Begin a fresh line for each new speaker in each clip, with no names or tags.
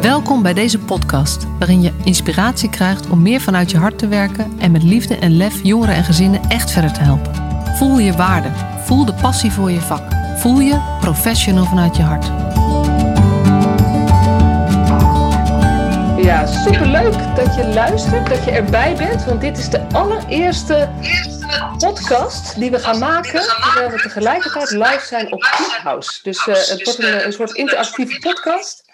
Welkom bij deze podcast, waarin je inspiratie krijgt om meer vanuit je hart te werken en met liefde en lef jongeren en gezinnen echt verder te helpen. Voel je waarde, voel de passie voor je vak, voel je professional vanuit je hart.
Ja, superleuk dat je luistert, dat je erbij bent, want dit is de allereerste podcast die we gaan maken, terwijl we tegelijkertijd live zijn op Clubhouse. Dus uh, het wordt een, een soort interactieve podcast.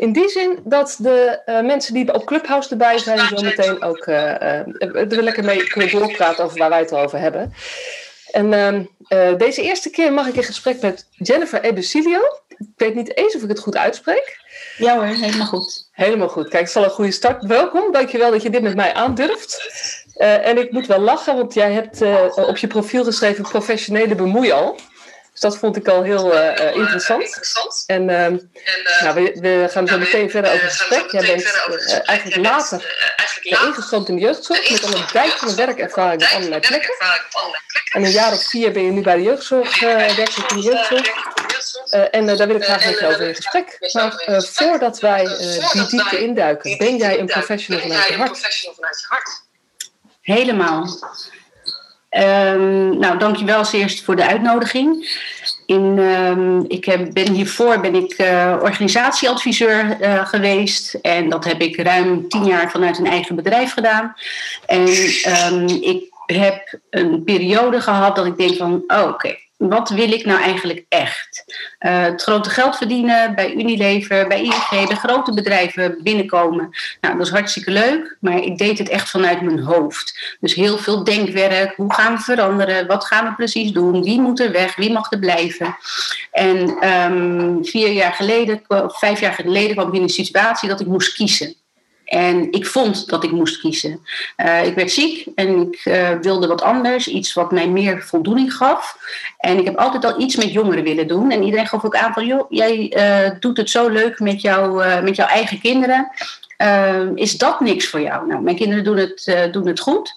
In die zin dat de uh, mensen die op Clubhouse erbij zijn, zo meteen ook uh, uh, er lekker mee kunnen doorpraten over waar wij het over hebben. En ehm, deze eerste keer mag ik in gesprek met Jennifer Ebesilio. Ik weet niet eens of ik het goed uitspreek.
Ja hoor, helemaal goed.
Helemaal goed. Kijk, het is al een goede start. Welkom, dankjewel dat je dit met mij aandurft. en ik moet wel lachen, want jij hebt op je profiel geschreven professionele bemoeial. Dus dat vond ik al heel uh, interessant. En uh, nou, we, we, gaan zo meteen verder over het gesprek. Jij bent uh, eigenlijk later ingestroomd in de jeugdzorg met al een dijk van werkervaring op allerlei plekken. En een jaar of vier ben je nu bij de jeugdzorg, werkelijk in de jeugdzorg. en daar wil ik graag met je over in gesprek. Maar voordat wij die diepte induiken, ben jij een professional vanuit je hart?
Helemaal. Um, nou, dankjewel als eerst voor de uitnodiging. In, um, ik heb, ben hiervoor ben ik uh, organisatieadviseur uh, geweest. En dat heb ik ruim tien jaar vanuit een eigen bedrijf gedaan. En um, ik heb een periode gehad dat ik denk van, oh, oké, wat wil ik nou eigenlijk echt? Uh, het grote geld verdienen bij Unilever, bij ING, bij grote bedrijven binnenkomen. Nou, dat is hartstikke leuk, maar ik deed het echt vanuit mijn hoofd. Dus heel veel denkwerk. Hoe gaan we veranderen? Wat gaan we precies doen? Wie moet er weg? Wie mag er blijven? En um, vier jaar geleden, vijf jaar geleden kwam ik in een situatie dat ik moest kiezen. En ik vond dat ik moest kiezen. Uh, ik werd ziek en ik uh, wilde wat anders, iets wat mij meer voldoening gaf. En ik heb altijd al iets met jongeren willen doen. En iedereen gaf ook aan van, joh, jij uh, doet het zo leuk met, jou, met jouw eigen kinderen. is dat niks voor jou? Nou, mijn kinderen doen het, doen het goed.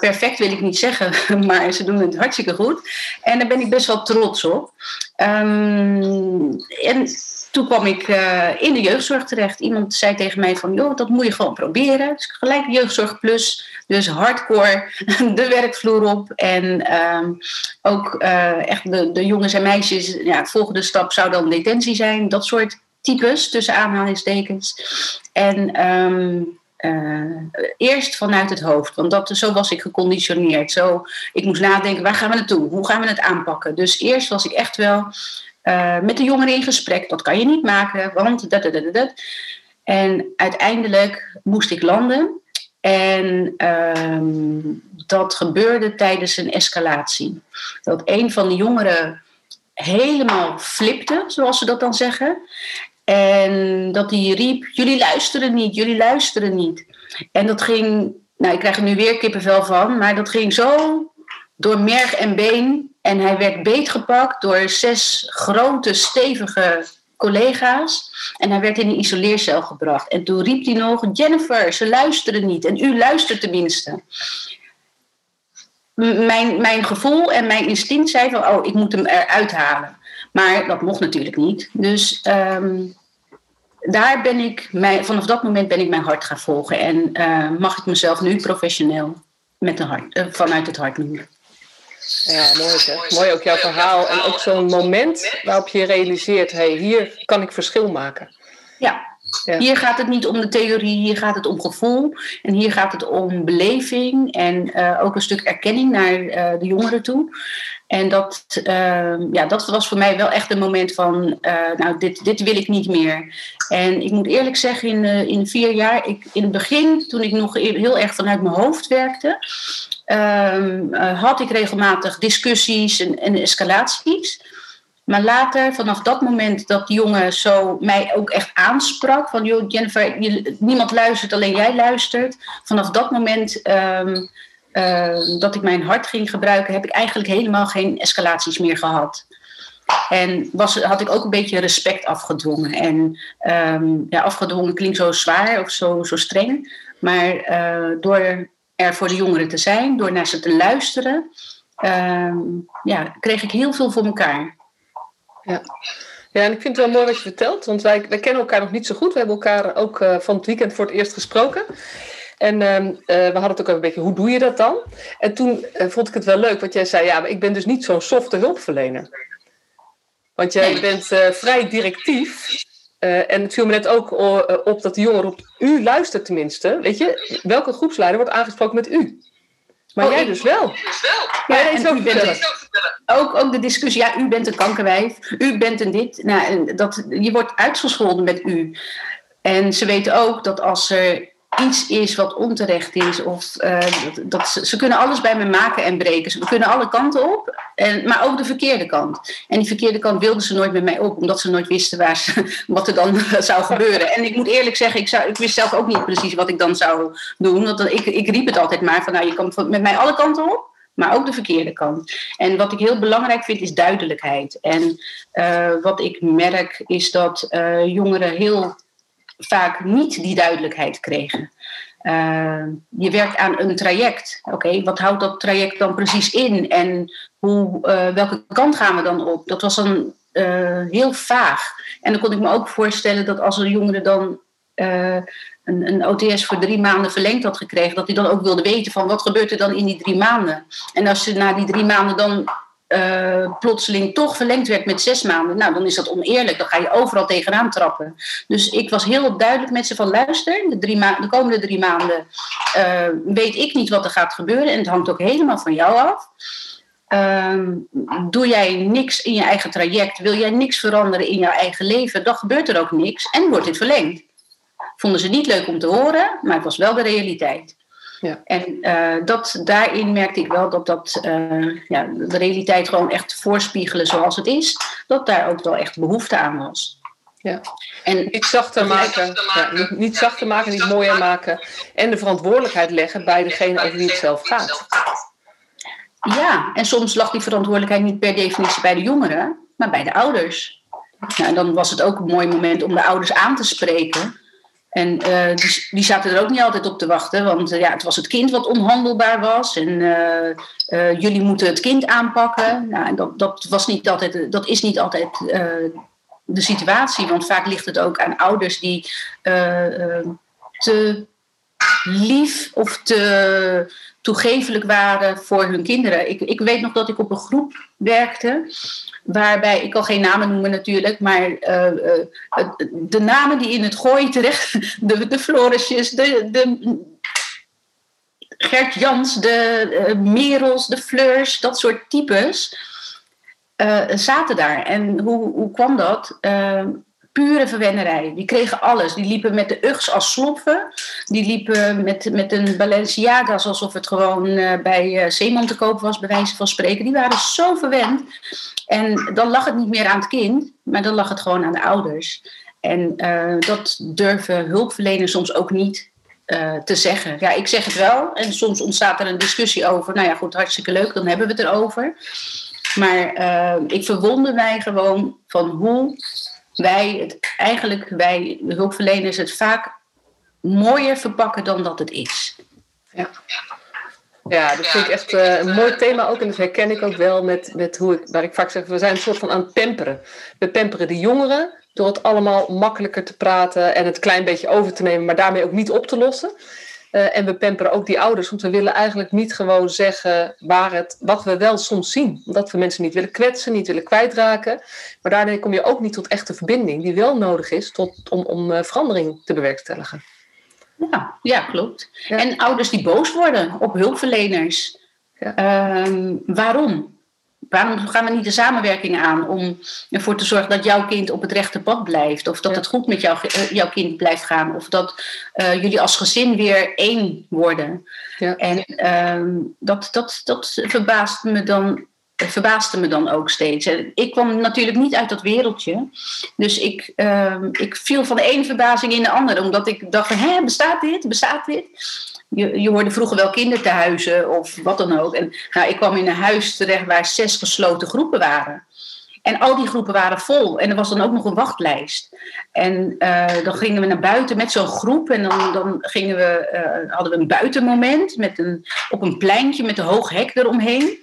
Perfect wil ik niet zeggen, maar ze doen het hartstikke goed. En daar ben ik best wel trots op. Um, en toen kwam ik uh, in de jeugdzorg terecht. Iemand zei tegen mij van, joh, dat moet je gewoon proberen. Dus gelijk jeugdzorg plus, dus hardcore de werkvloer op. En um, ook uh, echt de, de jongens en meisjes, ja, de volgende stap zou dan detentie zijn. Dat soort types, tussen aanhalingstekens. En um, uh, eerst vanuit het hoofd, want dat, zo was ik geconditioneerd. Zo, ik moest nadenken, waar gaan we naartoe? Hoe gaan we het aanpakken? Dus eerst was ik echt wel uh, met de jongeren in gesprek. Dat kan je niet maken, want dat, dat, dat, dat. En uiteindelijk moest ik landen. En um, dat gebeurde tijdens een escalatie. Dat een van de jongeren helemaal flipte, zoals ze dat dan zeggen. En dat hij riep: Jullie luisteren niet, jullie luisteren niet. En dat ging, nou, ik krijg er nu weer kippenvel van, maar dat ging zo door merg en been. En hij werd beetgepakt door zes grote, stevige collega's. En hij werd in een isoleercel gebracht. En toen riep hij nog: Jennifer, ze luisteren niet. En u luistert tenminste. Mijn, mijn gevoel en mijn instinct zei van: oh, ik moet hem eruit halen. Maar dat mocht natuurlijk niet. Dus um, daar ben ik, mij, vanaf dat moment ben ik mijn hart gaan volgen. En uh, mag ik mezelf nu professioneel met een hart, uh, vanuit het hart noemen.
Ja, mooi zeg. Mooi ook jouw verhaal. En ook zo'n moment waarop je realiseert, hey, hier kan ik verschil maken.
Ja. ja. Hier gaat het niet om de theorie, hier gaat het om gevoel. En hier gaat het om beleving en uh, ook een stuk erkenning naar de jongeren toe. En dat, uh, ja, dat was voor mij wel echt een moment van, uh, nou, dit, dit wil ik niet meer. En ik moet eerlijk zeggen, in, uh, in vier jaar, ik, in het begin, toen ik nog heel erg vanuit mijn hoofd werkte, um, had ik regelmatig discussies en, en, escalaties. Maar later, vanaf dat moment dat die jongen zo mij ook echt aansprak, van joh, Jennifer, je, niemand luistert, alleen jij luistert. Vanaf dat moment um, uh, dat ik mijn hart ging gebruiken, heb ik eigenlijk helemaal geen escalaties meer gehad. En was, had ik ook een beetje respect afgedwongen. En um, ja, afgedwongen klinkt zo zwaar of zo, zo streng. Maar uh, door er voor de jongeren te zijn, door naar ze te luisteren, uh, ja, kreeg ik heel veel voor elkaar.
Ja. Ja, en ik vind het wel mooi wat je vertelt, want wij, wij kennen elkaar nog niet zo goed. We hebben elkaar ook uh, van het weekend voor het eerst gesproken. En uh, uh, we hadden het ook een beetje, hoe doe je dat dan? En toen vond ik het wel leuk, wat jij zei, ja, maar ik ben dus niet zo'n softe hulpverlener. Want jij bent vrij directief. en het viel me net ook op dat de jongeren op u luistert tenminste. Weet je, welke groepsleider wordt aangesproken met u? Maar oh, jij dus wel.
Ja, en u bent ook, ook de discussie, ja, u bent een kankerwijf, u bent een dit. Nou, dat, je wordt uitgescholden met u. En ze weten ook dat als er iets is wat onterecht is. Of, uh, dat, ze, ze, kunnen alles bij me maken en breken. Ze kunnen alle kanten op, en, maar ook de verkeerde kant. En die verkeerde kant wilden ze nooit met mij op, omdat ze nooit wisten waar wat er dan zou gebeuren. En ik moet eerlijk zeggen, ik, zou, ik wist zelf ook niet precies wat ik dan zou doen. Want ik, ik riep het altijd maar van, nou, je kan met mij alle kanten op maar ook de verkeerde kant. En wat ik heel belangrijk vind is duidelijkheid. En uh, wat ik merk is dat uh, jongeren heel vaak niet die duidelijkheid kregen. Uh, je werkt aan een traject. Oké, wat houdt dat traject dan precies in? En hoe, uh, welke kant gaan we dan op? Dat was dan uh, heel vaag. En dan kon ik me ook voorstellen dat als een jongere dan een, een, OTS voor drie maanden verlengd had gekregen, dat hij dan ook wilde weten van wat gebeurt er dan in die drie maanden. En als ze na die drie maanden dan uh, plotseling toch verlengd werd met zes maanden, nou dan is dat oneerlijk. Dan ga je overal tegenaan trappen. Dus ik was heel duidelijk met ze van luister, de, de komende drie maanden uh, weet ik niet wat er gaat gebeuren en het hangt ook helemaal van jou af. Uh, doe jij niks in je eigen traject, wil jij niks veranderen in jouw eigen leven, dan gebeurt er ook niks en wordt dit verlengd. Vonden ze niet leuk om te horen, maar het was wel de realiteit. Ja. En uh, dat, daarin merkte ik wel dat, dat uh, ja, de realiteit gewoon echt voorspiegelen zoals het is, dat daar ook wel echt behoefte aan was.
Ja. En niet zachter maken, ja, niet, zachter maken, niet mooier maken. En de verantwoordelijkheid leggen bij degene over wie het zelf gaat.
Ja, en soms lag die verantwoordelijkheid niet per definitie bij de jongeren, maar bij de ouders. Nou, dan was het ook een mooi moment om de ouders aan te spreken. En uh, die, die, zaten er ook niet altijd op te wachten, want uh, ja, het was het kind wat onhandelbaar was. En uh, jullie moeten het kind aanpakken. Nou, dat, dat, was niet altijd, dat is niet altijd de situatie, want vaak ligt het ook aan ouders die te lief of te toegevelijk waren voor hun kinderen. Ik, ik weet nog dat ik op een groep werkte waarbij, ik kan geen namen noemen natuurlijk, maar uh, uh, de namen die in het gooi terecht, de, de Florisjes, de, de Gert Jans, de uh, Merels, de Fleurs, dat soort types, zaten daar. En hoe, hoe kwam dat? Pure verwennerij. Die kregen alles. Die liepen met de ugs als sloffen. Die liepen met, met een Balenciaga's alsof het gewoon uh, bij uh, Zeeman te koop was, bij wijze van spreken. Die waren zo verwend. En dan lag het niet meer aan het kind, maar dan lag het gewoon aan de ouders. En uh, dat durven hulpverleners soms ook niet te zeggen. Ja, ik zeg het wel. En soms ontstaat er een discussie over. Nou ja, goed, hartstikke leuk, dan hebben we het erover. Maar ik verwonder mij gewoon van hoe wij het eigenlijk, wij de hulpverleners, het vaak mooier verpakken dan dat het is.
Ja. Ja, dat vind ik echt uh, een mooi thema ook. En dat herken ik ook wel met, met hoe ik, waar ik vaak zeg, we zijn een soort van aan het pamperen. We pamperen de jongeren door het allemaal makkelijker te praten en het klein beetje over te nemen, maar daarmee ook niet op te lossen. Uh, en we pamperen ook die ouders, want we willen eigenlijk niet gewoon zeggen waar het, wat we wel soms zien. Omdat we mensen niet willen kwetsen, niet willen kwijtraken. Maar daarmee kom je ook niet tot echte verbinding, die wel nodig is tot, om, om uh, verandering te bewerkstelligen.
Ja, ja klopt. En ouders die boos worden op hulpverleners. Ja. Uh, waarom? Waarom gaan we niet de samenwerking aan om ervoor te zorgen dat jouw kind op het rechte pad blijft? Of dat het goed met jou, eh, jouw kind blijft gaan? Of dat uh, jullie als gezin weer één worden? Ja. En uh, dat, dat, dat verbaast me dan verbaasde me dan ook steeds. Ik kwam natuurlijk niet uit dat wereldje. Dus ik, uh, ik viel van de ene verbazing in de andere. Omdat ik dacht, hè, bestaat dit? Bestaat dit? Je, je hoorde vroeger wel kinderthuizen of wat dan ook. En nou, ik kwam in een huis terecht waar zes gesloten groepen waren. En al die groepen waren vol. En er was dan ook nog een wachtlijst. En uh, dan gingen we naar buiten met zo'n groep. En dan, dan gingen we, uh, hadden we een buitenmoment met een, op een pleintje met een hoog hek eromheen.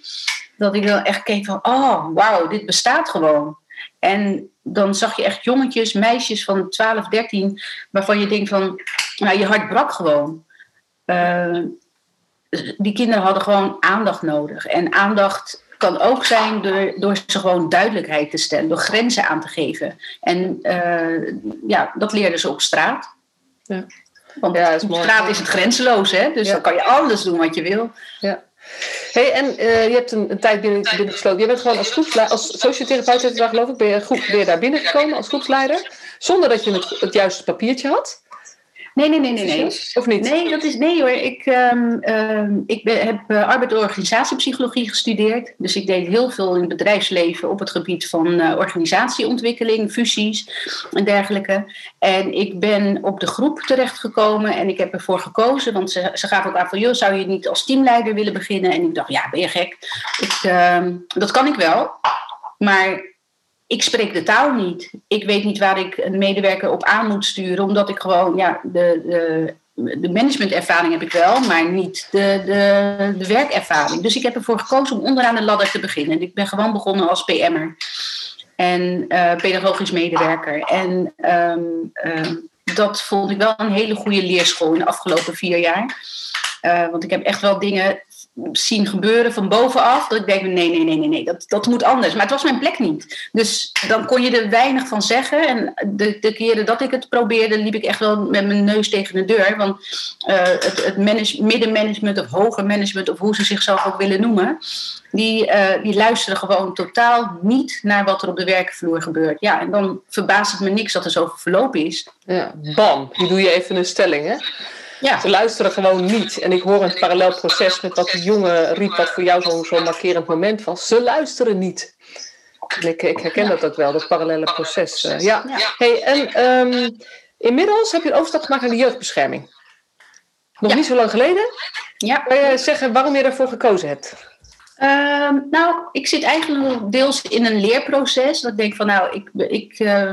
Dat ik dan echt keek van, oh, wauw, dit bestaat gewoon. En dan zag je echt jongetjes, meisjes van 12, 13, waarvan je denkt van, nou, je hart brak gewoon. Uh, die kinderen hadden gewoon aandacht nodig. En aandacht kan ook zijn door, door ze gewoon duidelijkheid te stellen, door grenzen aan te geven. En uh, ja, dat leerden ze op straat. Ja. Want ja, op straat is het grenzeloos, hè? dus dan kan je alles doen wat je wil.
Ja. Hey, en uh, je hebt een, een tijd binnen, binnen gesloten. Je bent gewoon als groepsleider, als sociotherapeut, geloof ik, ben je, groep, ben je daar binnengekomen als groepsleider, zonder dat je het, het juiste papiertje had.
Nee, nee, nee, nee, nee.
Of niet?
Nee, dat is nee hoor. Ik, um, um, ik ben, heb uh, arbeid- en organisatiepsychologie gestudeerd. Dus ik deed heel veel in het bedrijfsleven op het gebied van uh, organisatieontwikkeling, fusies en dergelijke. En ik ben op de groep terechtgekomen en ik heb ervoor gekozen, want ze, ze gaat ook aan van, joh, zou je niet als teamleider willen beginnen? En ik dacht, ja, ben je gek? Ik, uh, dat kan ik wel. Maar ik spreek de taal niet. Ik weet niet waar ik een medewerker op aan moet sturen, omdat ik gewoon, ja, de, de, de managementervaring heb ik wel, maar niet de, de, de werkervaring. Dus ik heb ervoor gekozen om onderaan de ladder te beginnen. Ik ben gewoon begonnen als PM'er en uh, pedagogisch medewerker. En um, um, dat vond ik wel een hele goede leerschool in de afgelopen vier jaar. Uh, want ik heb echt wel dingen zien gebeuren van bovenaf. Dat ik denk, nee, nee, nee, nee, nee, dat, dat moet anders. Maar het was mijn plek niet. Dus dan kon je er weinig van zeggen. En de, de keren dat ik het probeerde, liep ik echt wel met mijn neus tegen de deur. Want uh, het, het manage, middenmanagement of hoger management, of hoe ze zichzelf ook willen noemen, die, uh, die luisteren gewoon totaal niet naar wat er op de werkvloer gebeurt. Ja, en dan verbaast het me niks dat er zoveel verloop is.
Ja, bam, die doe je even een stelling, hè? Ja. Ze luisteren gewoon niet. En ik hoor een parallel proces met wat die jongen riep, wat voor jou zo'n zo markerend moment was. Ze luisteren niet. En ik, ik herken dat ook wel, dat parallele proces. Uh, ja. Hey, en um, inmiddels heb je een overstap gemaakt naar de jeugdbescherming. Nog niet zo lang geleden.
Ja.
Kan je zeggen waarom je daarvoor gekozen hebt?
Uh, nou, ik zit eigenlijk deels in een leerproces. Dat ik denk van, nou, ik, ik uh,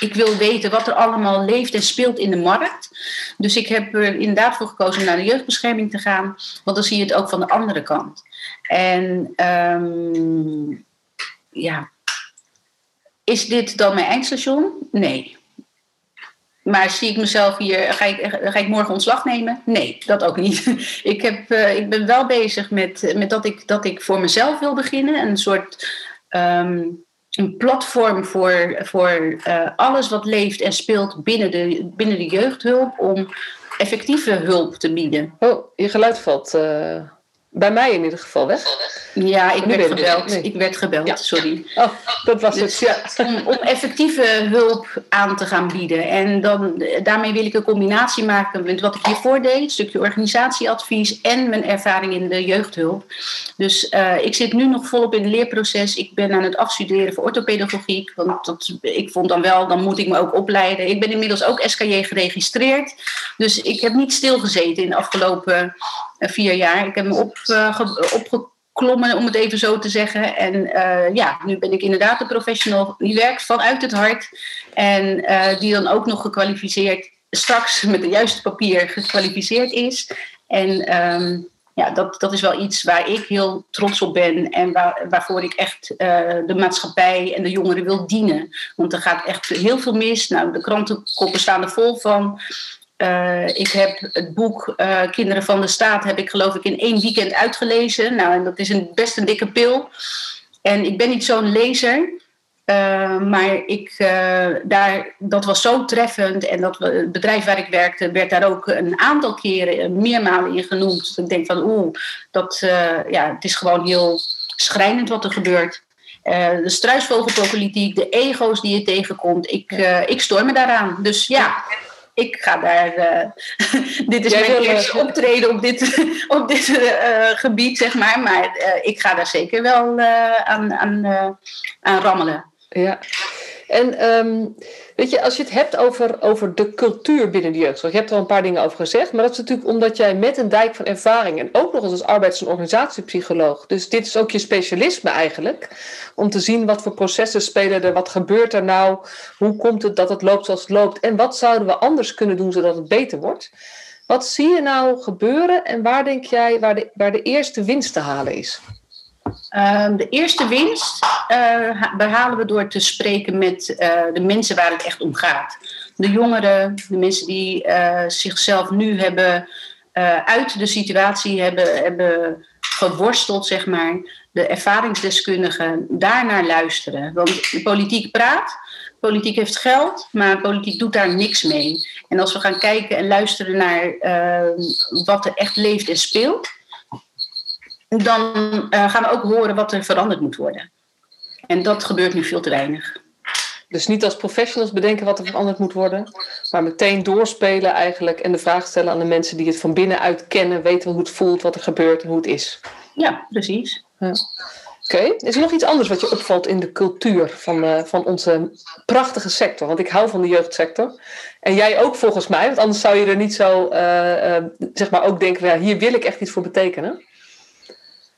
ik wil weten wat er allemaal leeft en speelt in de markt. Dus ik heb er inderdaad voor gekozen naar de jeugdbescherming te gaan. Want dan zie je het ook van de andere kant. En um, ja, is dit dan mijn eindstation? Nee. Maar zie ik mezelf hier, ga ik, ga ik morgen ontslag nemen? Nee, dat ook niet. Ik, heb, uh, ik ben wel bezig met, met dat, ik, dat ik voor mezelf wil beginnen. Een soort um, een platform voor, voor uh, alles wat leeft en speelt binnen de, binnen de jeugdhulp om effectieve hulp te bieden.
Oh, je geluid valt uh, bij mij in ieder geval weg.
Ja, ik werd gebeld. Nee. Ik werd gebeld, ja. sorry.
Oh, dat was dus,
het, ja. Om, om, effectieve hulp aan te gaan bieden. En dan, daarmee wil ik een combinatie maken met wat ik hiervoor deed. Een stukje organisatieadvies en mijn ervaring in de jeugdhulp. Dus uh, ik zit nu nog volop in het leerproces. Ik ben aan het afstuderen voor orthopedagogiek. Want dat, ik vond dan wel, dan moet ik me ook opleiden. Ik ben inmiddels ook SKJ geregistreerd. Dus ik heb niet stilgezeten in de afgelopen uh, vier jaar. Ik heb me op, uh, opgekomen klommen, om het even zo te zeggen. En uh, ja, nu ben ik inderdaad een professional die werkt vanuit het hart. En uh, die dan ook nog gekwalificeerd, straks met de juiste papier gekwalificeerd is. En um, ja, dat, dat is wel iets waar ik heel trots op ben. En waar, waarvoor ik echt uh, de maatschappij en de jongeren wil dienen. Want er gaat echt heel veel mis. Nou, de krantenkoppen staan er vol van. Uh, ik heb het boek uh, Kinderen van de Staat heb ik geloof ik in één weekend uitgelezen. Nou, en dat is een, best een dikke pil. En ik ben niet zo'n lezer. Uh, maar ik, daar, dat was zo treffend. En dat, het bedrijf waar ik werkte werd daar ook een aantal keren, meermalen in genoemd. Dus ik denk van oeh, dat, ja, het is gewoon heel schrijnend wat er gebeurt. de struisvogelpolitiek, de ego's die je tegenkomt. Ik, ik stoor me daaraan. Dus ja ik ga daar. Uh, dit is Jij mijn eerste optreden op dit, op dit uh, gebied, zeg maar. Maar uh, ik ga daar zeker wel aan, aan, aan rammelen.
Ja. En um, weet je, als je het hebt over, over de cultuur binnen de jeugdzorg, je hebt er al een paar dingen over gezegd, maar dat is natuurlijk omdat jij met een dijk van ervaring en ook nog eens als arbeids- en organisatiepsycholoog, dus dit is ook je specialisme eigenlijk, om te zien wat voor processen spelen er, wat gebeurt er nou, hoe komt het dat het loopt zoals het loopt en wat zouden we anders kunnen doen zodat het beter wordt. Wat zie je nou gebeuren en waar denk jij waar de, waar de eerste winst te halen is?
Ehm, de eerste winst uh, behalen we door te spreken met uh, de mensen waar het echt om gaat. De jongeren, de mensen die uh, zichzelf nu hebben uit de situatie hebben, hebben geworsteld, zeg maar. De ervaringsdeskundigen, daarnaar luisteren. Want de politiek praat, politiek heeft geld, maar politiek doet daar niks mee. En als we gaan kijken en luisteren naar wat er echt leeft en speelt dan uh, gaan we ook horen wat er veranderd moet worden. En dat gebeurt nu veel te weinig.
Dus niet als professionals bedenken wat er veranderd moet worden, maar meteen doorspelen eigenlijk en de vraag stellen aan de mensen die het van binnenuit kennen, weten hoe het voelt, wat er gebeurt en hoe het is.
Ja, precies. Ja.
Oké, is er nog iets anders wat je opvalt in de cultuur van, uh, van onze prachtige sector? Want ik hou van de jeugdsector. En jij ook volgens mij, want anders zou je er niet zo, uh, zeg maar, ook denken, ja, hier wil ik echt iets voor betekenen.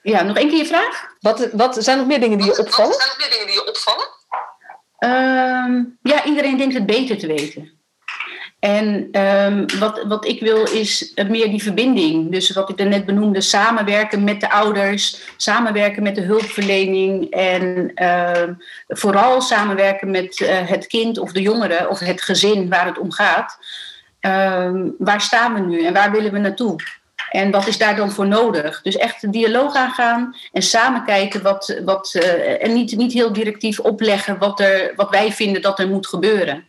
Ja, nog één keer je vraag.
Wat, wat zijn nog meer dingen die je opvallen?
Wat zijn nog meer dingen die je opvallen? Ja, iedereen denkt het beter te weten. En um, wat, wat ik wil is meer die verbinding. Dus wat ik net benoemde, samenwerken met de ouders, samenwerken met de hulpverlening en uh, vooral samenwerken met uh, het kind of de jongere of het gezin waar het om gaat. Ehm, waar staan we nu en waar willen we naartoe? En wat is daar dan voor nodig? Dus echt een dialoog aangaan en samen kijken wat. wat uh, en niet, niet heel directief opleggen wat, er, wat wij vinden dat er moet gebeuren.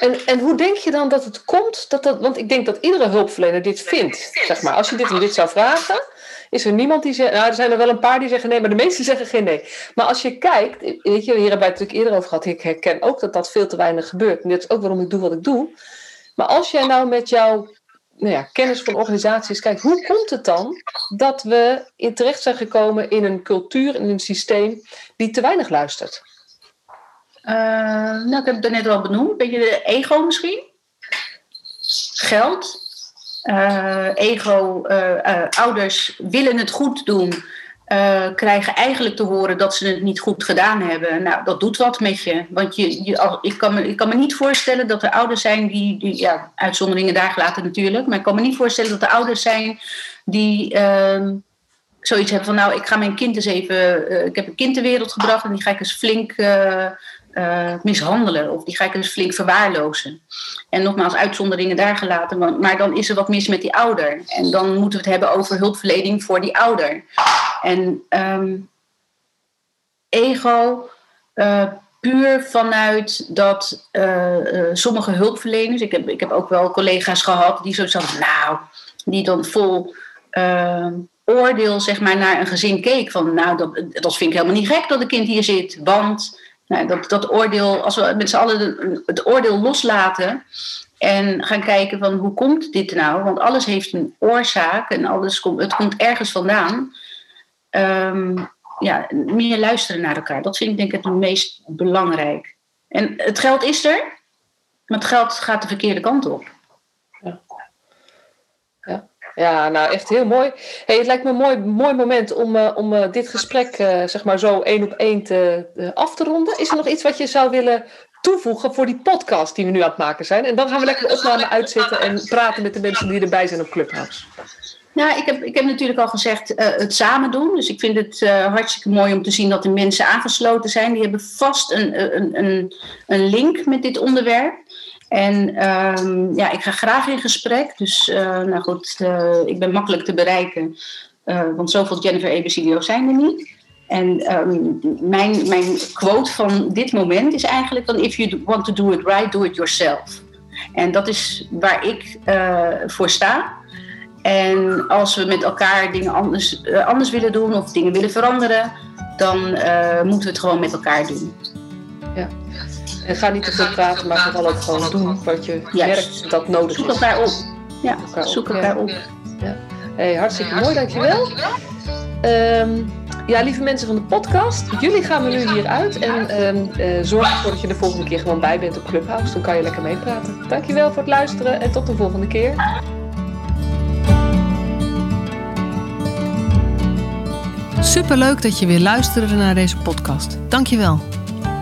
En, en hoe denk je dan dat het komt? Dat dat, want ik denk dat iedere hulpverlener dit vindt. Zeg maar. Als je dit en dit zou vragen, is er niemand die zegt. Nou, er zijn er wel een paar die zeggen nee, maar de meesten zeggen geen nee. Maar als je kijkt, weet je, hier hebben wij het natuurlijk eerder over gehad. Ik herken ook dat dat veel te weinig gebeurt. En dit is ook waarom ik doe wat ik doe. Maar als jij nou met jouw nou ja, kennis van organisaties. Kijk, hoe komt het dan dat we in terecht zijn gekomen in een cultuur, in een systeem die te weinig luistert?
Uh, nou, ik heb het net al benoemd. Een beetje de ego misschien. Geld. Uh, ego. Uh, ouders willen het goed doen. Uh, krijgen eigenlijk te horen dat ze het niet goed gedaan hebben. Nou, dat doet wat met je. Want je, ik, kan me, ik kan me niet voorstellen dat er ouders zijn die, die ja, uitzonderingen daar gelaten natuurlijk, maar ik kan me niet voorstellen dat er ouders zijn die uh, zoiets hebben van, nou, ik ga mijn kind eens even, uh, ik heb een kind ter wereld gebracht en die ga ik eens flink uh, mishandelen of die ga ik eens flink verwaarlozen. En nogmaals, uitzonderingen daar gelaten, maar, maar, dan is er wat mis met die ouder. En dan moeten we het hebben over hulpverlening voor die ouder. En um, ego, uh, puur vanuit dat uh, sommige hulpverleners, ik heb, ik heb ook wel collega's gehad die zo hadden, nou, die dan vol oordeel zeg maar, naar een gezin keek. Van nou, dat, dat vind ik helemaal niet gek dat een kind hier zit, want nou, dat, dat oordeel, als we met z'n allen het oordeel loslaten en gaan kijken van hoe komt dit nou? Want alles heeft een oorzaak en alles komt, het komt ergens vandaan. Um, ja, meer luisteren naar elkaar. Dat vind ik denk ik het meest belangrijk. En het geld is er, maar het geld gaat de verkeerde kant op.
Ja, nou echt heel mooi. Hey, het lijkt me een mooi, mooi moment om, uh, om uh, dit gesprek uh, zeg maar zo één op één te, af te ronden. Is er nog iets wat je zou willen toevoegen voor die podcast die we nu aan het maken zijn? En dan gaan we lekker de opname uitzetten en praten met de mensen die erbij zijn op Clubhouse.
Nou, ik heb, ik heb natuurlijk al gezegd het samen doen. Dus ik vind het hartstikke mooi om te zien dat de mensen aangesloten zijn. Die hebben vast een, een, een, een link met dit onderwerp. En um, ja, ik ga graag in gesprek. Dus uh, nou goed, uh, ik ben makkelijk te bereiken. Uh, want zoveel Jennifer Ebesilio zijn er niet. En um, mijn, mijn quote van dit moment is eigenlijk dan... If you want to do it right, do it yourself. En dat is waar ik voor sta. En als we met elkaar dingen anders, anders willen doen... of dingen willen veranderen... dan moeten we het gewoon met elkaar doen.
Ja. En ga niet te veel praten, maar vooral ook gewoon doen wat je merkt dat nodig
zoek
is.
Zoek elkaar op. Ja, elkaar zoek elkaar op.
Ja. Hey, hartstikke mooi, dankjewel. Um, ja, lieve mensen van de podcast, jullie gaan we nu hier uit. En um, uh, zorg ervoor dat je de volgende keer gewoon bij bent op Clubhouse. Dan kan je lekker meepraten. Dankjewel voor het luisteren en tot de volgende keer.
Superleuk dat je weer luisterde naar deze podcast. Dankjewel.